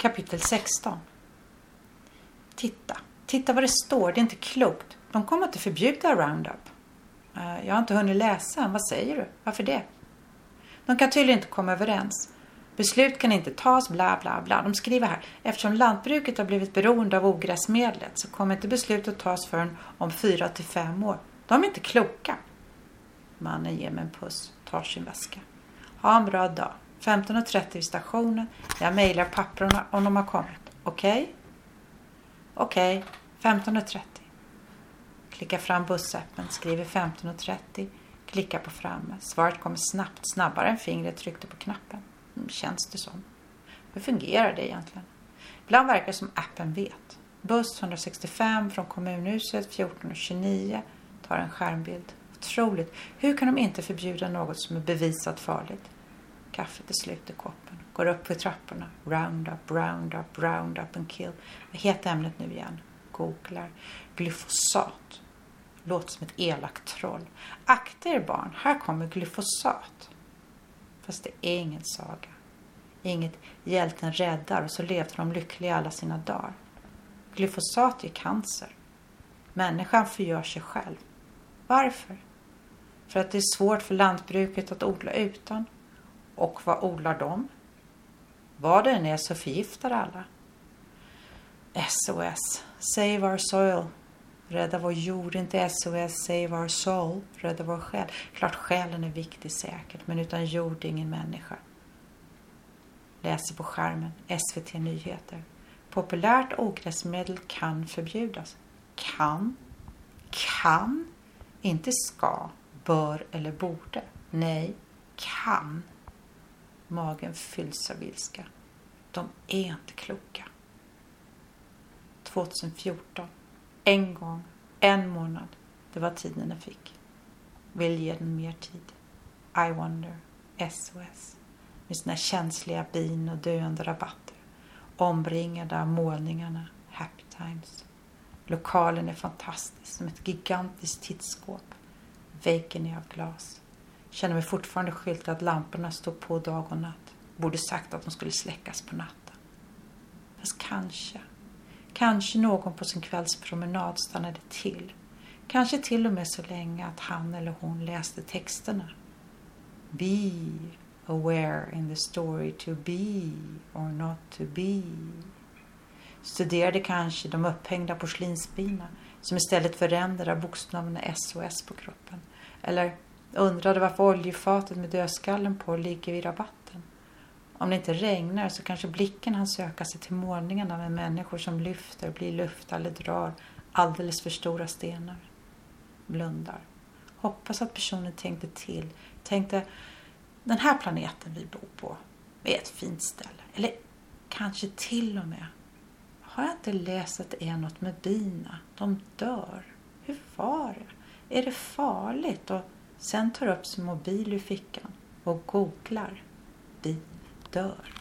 Kapitel 16 Titta, titta vad det står. Det är inte klokt. De kommer inte förbjuda Roundup. Eh, jag har inte hunnit läsa än. Vad säger du? Varför det? De kan tydligen inte komma överens. Beslut kan inte tas, bla bla bla. De skriver här, eftersom lantbruket har blivit beroende av ogräsmedlet så kommer inte beslutet tas förrän om fyra till fem år. De är inte kloka. Mannen ger mig en puss, tar sin väska. Ha en bra dag. 15.30 vid stationen. Jag mejlar papperna om de har kommit. Okej? Okay? Okej, okay. 15.30. Klicka fram bussappen, skriver 15.30. Klicka på framme. Svaret kommer snabbt, snabbare än fingret tryckte på knappen. Mm, känns det som. Hur fungerar det egentligen? Ibland verkar det som appen vet. Buss 165 från kommunhuset 14.29 tar en skärmbild. Otroligt. Hur kan de inte förbjuda något som är bevisat farligt? Kaffet är slut i koppen. Går upp för trapporna. Roundup, roundup, roundup and kill. Vad heter ämnet nu igen? Googlar. Glyfosat. Låter som ett elakt troll. Akta er barn, här kommer glyfosat. Fast det är ingen saga. Inget hjälten räddar och så levde de lyckliga alla sina dagar. Glyfosat ger cancer. Människan förgör sig själv. Varför? För att det är svårt för lantbruket att odla utan. Och vad odlar de? Vad det än är så förgiftar alla. SOS, Save Our Soil. Rädda vår jord, inte SOS, Save Our Soul. Rädda vår själ. Klart själen är viktig säkert, men utan jord ingen människa. Läser på skärmen, SVT Nyheter. Populärt ogräsmedel kan förbjudas. Kan. Kan. Inte ska, bör eller borde. Nej, kan. Magen fylls av ilska. De är inte kloka. 2014. En gång, en månad. Det var tiden jag fick. Vill ge den mer tid. I wonder. SOS. Med sina känsliga bin och döende rabatter. Omringade av målningarna. Happy times. Lokalen är fantastisk. Som ett gigantiskt tittskåp. Väggen är av glas. Känner mig fortfarande skyldig att lamporna stod på dag och natt. Borde sagt att de skulle släckas på natten. Fast kanske, kanske någon på sin kvällspromenad stannade till. Kanske till och med så länge att han eller hon läste texterna. Be aware in the story to be or not to be. Studerade kanske de upphängda porslinsbina som istället för ränder har och SOS på kroppen. Eller undrade varför oljefatet med dödskallen på ligger vid rabatten. Om det inte regnar så kanske blicken han söka sig till målningarna med människor som lyfter, blir luft eller drar alldeles för stora stenar. Blundar. Hoppas att personen tänkte till. Tänkte, den här planeten vi bor på är ett fint ställe. Eller kanske till och med. Har jag inte läst att det är något med bina? De dör. Hur var det? Är det farligt? Och sen tar upp sin mobil ur fickan och googlar. Vi dör.